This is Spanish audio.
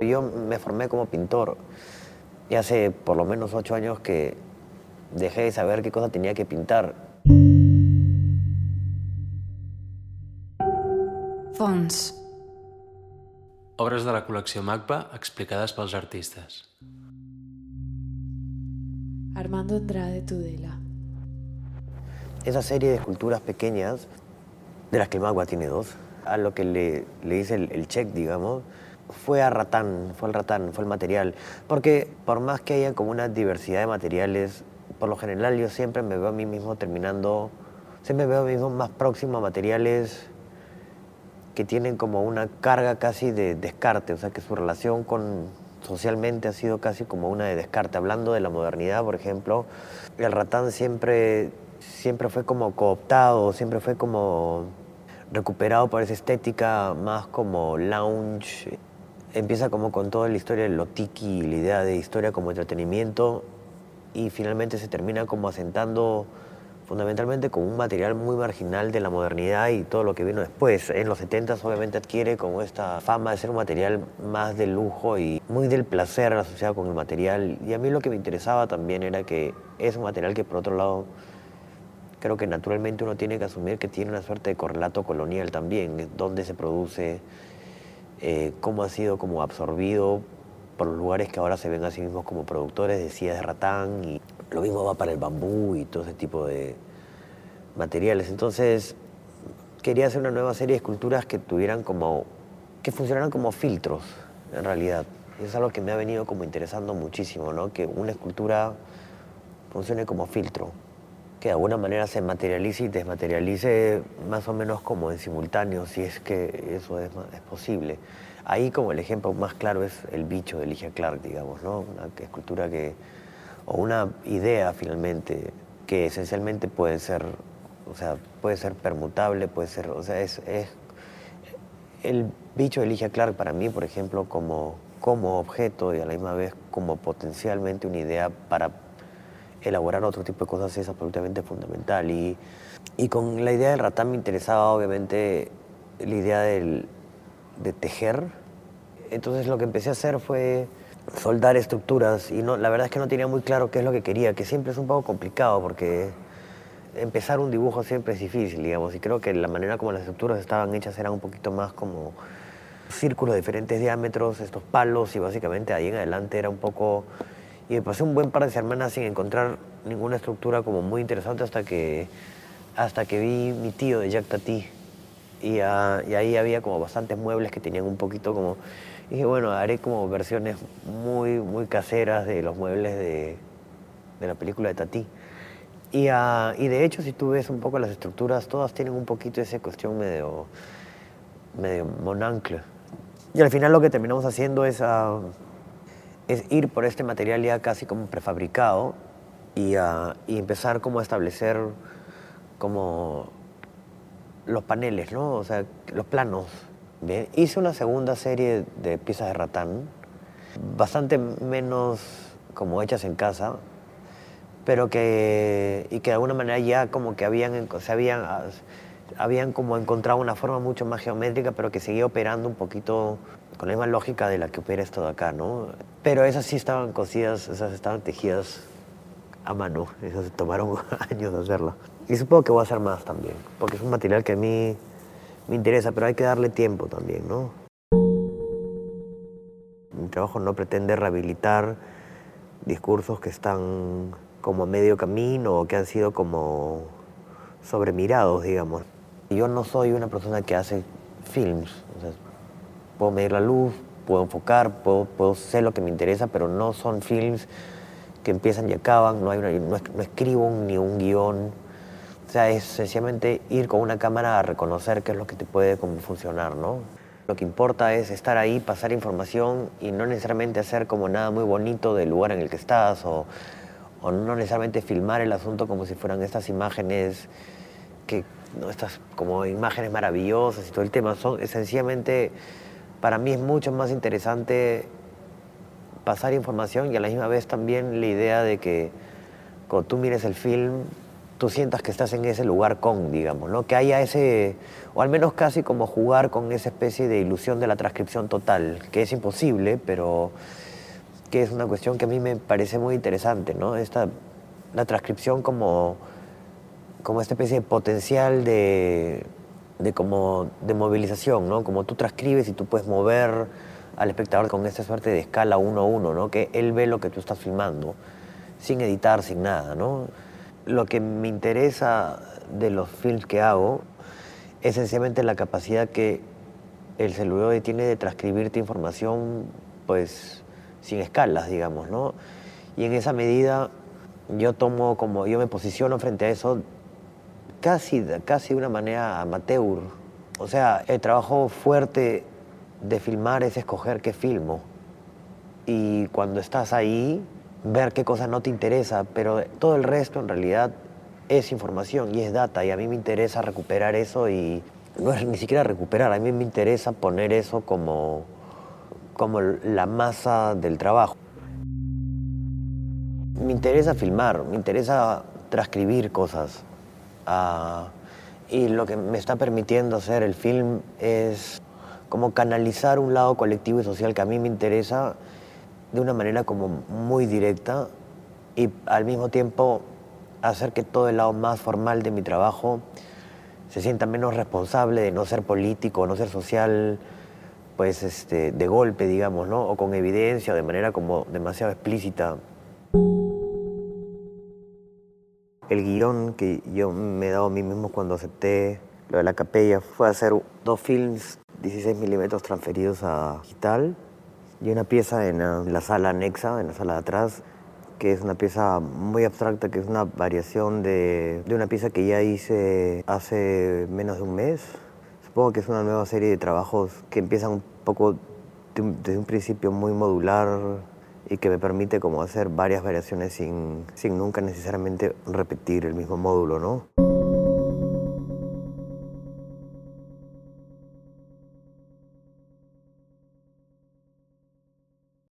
Yo me formé como pintor y hace por lo menos ocho años que dejé de saber qué cosa tenía que pintar. Fons. Obres de la col·lecció MACBA explicades pels artistes. Armando Andrade Tudela. Esa serie de esculturas pequeñas, de las que el Magua tiene dos, a lo que le, le hice el, el check, digamos, fue a ratán, fue el ratán, fue el material. Porque por más que haya como una diversidad de materiales, por lo general yo siempre me veo a mí mismo terminando, siempre me veo a mí mismo más próximo a materiales que tienen como una carga casi de descarte, o sea que su relación con socialmente ha sido casi como una de descarte. Hablando de la modernidad, por ejemplo, el ratán siempre, siempre fue como cooptado, siempre fue como recuperado por esa estética más como lounge. Empieza como con toda la historia de lo tiki, la idea de historia como entretenimiento y finalmente se termina como asentando fundamentalmente como un material muy marginal de la modernidad y todo lo que vino después. En los 70 obviamente adquiere como esta fama de ser un material más de lujo y muy del placer asociado con el material. Y a mí lo que me interesaba también era que es un material que por otro lado creo que naturalmente uno tiene que asumir que tiene una suerte de correlato colonial también, dónde se produce, eh, cómo ha sido como absorbido por los lugares que ahora se ven a sí mismos como productores de sillas de ratán y lo mismo va para el bambú y todo ese tipo de materiales. Entonces quería hacer una nueva serie de esculturas que tuvieran como, que funcionaran como filtros en realidad. Es algo que me ha venido como interesando muchísimo, ¿no? Que una escultura funcione como filtro, que de alguna manera se materialice y desmaterialice más o menos como en simultáneo, si es que eso es, posible. Ahí como el ejemplo más claro es el bicho de Ligia Clark, digamos, ¿no? Una escultura que, o una idea finalmente, que esencialmente puede ser, o sea, puede ser permutable, puede ser, o sea, es, es el bicho de Ligia Clark para mí, por ejemplo, como, como objeto y a la misma vez como potencialmente una idea para elaborar otro tipo de cosas es absolutamente fundamental. Y, y con la idea del ratán me interesaba obviamente la idea del, de tejer. Entonces lo que empecé a hacer fue soldar estructuras y no, la verdad es que no tenía muy claro qué es lo que quería, que siempre es un poco complicado porque empezar un dibujo siempre es difícil, digamos, y creo que la manera como las estructuras estaban hechas era un poquito más como círculos de diferentes diámetros, estos palos, y básicamente ahí en adelante era un poco... Y me pasé un buen par de semanas sin encontrar ninguna estructura como muy interesante hasta que, hasta que vi mi tío de Jack Tati. Y, uh, y ahí había como bastantes muebles que tenían un poquito como... Y dije, bueno, haré como versiones muy, muy caseras de los muebles de, de la película de Tati. Y, uh, y, de hecho, si tú ves un poco las estructuras, todas tienen un poquito esa cuestión medio, medio monancle. Y al final lo que terminamos haciendo es, uh, es ir por este material ya casi como prefabricado y, y empezar como a establecer como los paneles, ¿no? O sea, los planos. Bien. Hice una segunda serie de piezas de ratán, bastante menos como hechas en casa, pero que, y que de alguna manera ya como que habían, se habían, habían como encontrado una forma mucho más geométrica, pero que seguía operando un poquito con la misma lógica de la que opera esto de acá, ¿no? Pero esas sí estaban cosidas, esas estaban tejidas a mano, esas tomaron años de hacerlas. Y supongo que voy a hacer más también, porque es un material que a mí me interesa, pero hay que darle tiempo también, ¿no? Mi trabajo no pretende rehabilitar discursos que están como a medio camino o que han sido como sobremirados, digamos. Yo no soy una persona que hace films, o sea, puedo medir la luz, puedo enfocar, puedo, puedo sé lo que me interesa, pero no son films que empiezan y acaban, no, hay una, no, no escribo ni un guion, o sea, es sencillamente ir con una cámara a reconocer qué es lo que te puede como funcionar, ¿no? Lo que importa es estar ahí, pasar información y no necesariamente hacer como nada muy bonito del lugar en el que estás o, o no necesariamente filmar el asunto como si fueran estas imágenes que no estas como imágenes maravillosas y todo el tema son sencillamente para mí es mucho más interesante pasar información y a la misma vez también la idea de que cuando tú mires el film tú sientas que estás en ese lugar con, digamos, ¿no? Que haya ese, o al menos casi como jugar con esa especie de ilusión de la transcripción total, que es imposible, pero que es una cuestión que a mí me parece muy interesante, ¿no? Esta, la transcripción como, como esta especie de potencial de, de, como, de movilización, ¿no? Como tú transcribes y tú puedes mover al espectador con esta suerte de escala uno a uno, ¿no? Que él ve lo que tú estás filmando, sin editar, sin nada, ¿no? Lo que me interesa de los films que hago es sencillamente la capacidad que el celuloide tiene de transcribirte información, pues, sin escalas, digamos, ¿no? Y en esa medida yo tomo como, yo me posiciono frente a eso casi, casi de una manera amateur. O sea, el trabajo fuerte de filmar es escoger qué filmo. Y cuando estás ahí, ver qué cosa no te interesa, pero todo el resto en realidad es información y es data y a mí me interesa recuperar eso y no es ni siquiera recuperar, a mí me interesa poner eso como, como la masa del trabajo. Me interesa filmar, me interesa transcribir cosas. Ah, y lo que me está permitiendo hacer el film es como canalizar un lado colectivo y social que a mí me interesa de una manera como muy directa y al mismo tiempo hacer que todo el lado más formal de mi trabajo se sienta menos responsable de no ser político, no ser social, pues este, de golpe, digamos, ¿no? O con evidencia, de manera como demasiado explícita. El guion que yo me he dado a mí mismo cuando acepté lo de la capella fue hacer dos films 16 milímetros transferidos a digital y una pieza en la sala anexa, en la sala de atrás, que es una pieza muy abstracta, que es una variación de, de, una pieza que ya hice hace menos de un mes. Supongo que es una nueva serie de trabajos que empiezan un poco desde un principio muy modular y que me permite como hacer varias variaciones sin, sin nunca necesariamente repetir el mismo módulo, ¿no?